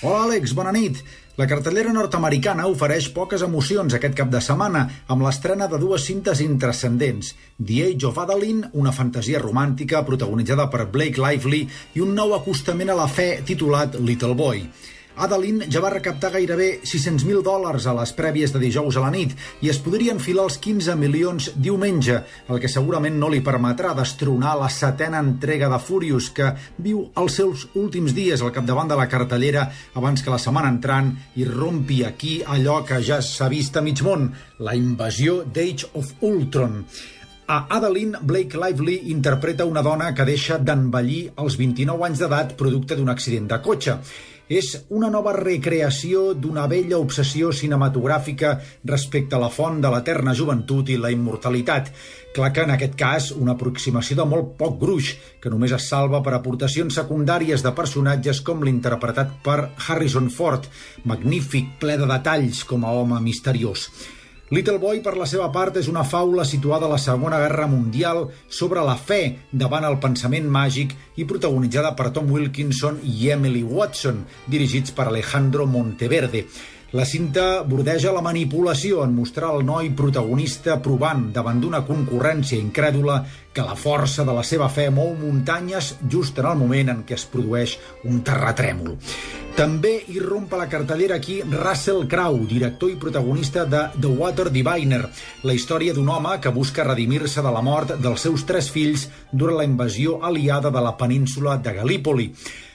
Hola, Àlex, bona nit. La cartellera nord-americana ofereix poques emocions aquest cap de setmana, amb l'estrena de dues cintes intrascendents. The Age of Adeline, una fantasia romàntica protagonitzada per Blake Lively, i un nou acostament a la fe titulat Little Boy. Adeline ja va recaptar gairebé 600.000 dòlars a les prèvies de dijous a la nit i es podrien filar els 15 milions diumenge, el que segurament no li permetrà destronar la setena entrega de Furious, que viu els seus últims dies al capdavant de la cartellera abans que la setmana entrant i rompi aquí allò que ja s'ha vist a mig món, la invasió d'Age of Ultron. A Adeline, Blake Lively interpreta una dona que deixa d'envellir als 29 anys d'edat producte d'un accident de cotxe. És una nova recreació d'una vella obsessió cinematogràfica respecte a la font de l'eterna joventut i la immortalitat. Clar que en aquest cas una aproximació de molt poc gruix, que només es salva per aportacions secundàries de personatges com l'interpretat per Harrison Ford, magnífic, ple de detalls com a home misteriós. Little Boy, per la seva part, és una faula situada a la Segona Guerra Mundial sobre la fe davant el pensament màgic i protagonitzada per Tom Wilkinson i Emily Watson, dirigits per Alejandro Monteverde. La cinta bordeja la manipulació en mostrar el noi protagonista provant davant d'una concurrència incrèdula que la força de la seva fe mou muntanyes just en el moment en què es produeix un terratrèmol. També irrompa la cartellera aquí Russell Crowe, director i protagonista de The Water Diviner, la història d'un home que busca redimir-se de la mort dels seus tres fills durant la invasió aliada de la península de Galípoli.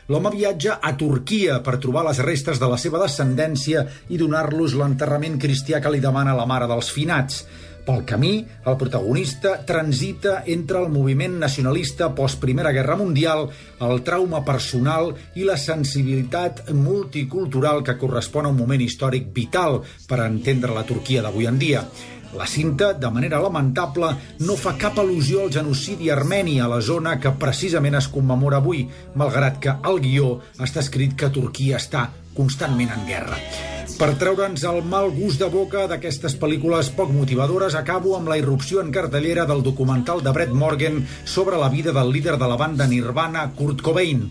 L'home viatja a Turquia per trobar les restes de la seva descendència i donar-los l'enterrament cristià que li demana la mare dels finats. Pel camí, el protagonista transita entre el moviment nacionalista post-Primera Guerra Mundial, el trauma personal i la sensibilitat multicultural que correspon a un moment històric vital per entendre la Turquia d'avui en dia. La cinta, de manera lamentable, no fa cap al·lusió al genocidi armeni a la zona que precisament es commemora avui, malgrat que al guió està escrit que Turquia està constantment en guerra. Per treure'ns el mal gust de boca d'aquestes pel·lícules poc motivadores, acabo amb la irrupció en cartellera del documental de Brett Morgan sobre la vida del líder de la banda Nirvana, Kurt Cobain.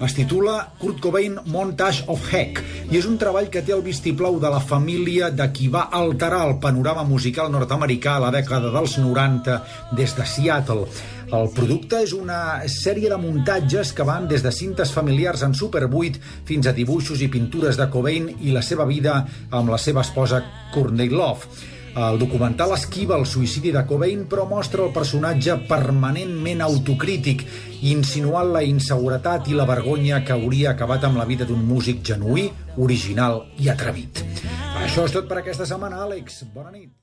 Es titula Kurt Cobain Montage of Heck i és un treball que té el vistiplau de la família de qui va alterar el panorama musical nord-americà a la dècada dels 90 des de Seattle. El producte és una sèrie de muntatges que van des de cintes familiars en Super 8 fins a dibuixos i pintures de Cobain i la seva vida amb la seva esposa Courtney Love. El documental esquiva el suïcidi de Cobain, però mostra el personatge permanentment autocrític, insinuant la inseguretat i la vergonya que hauria acabat amb la vida d'un músic genuí, original i atrevit. Això és tot per aquesta setmana, Àlex. Bona nit.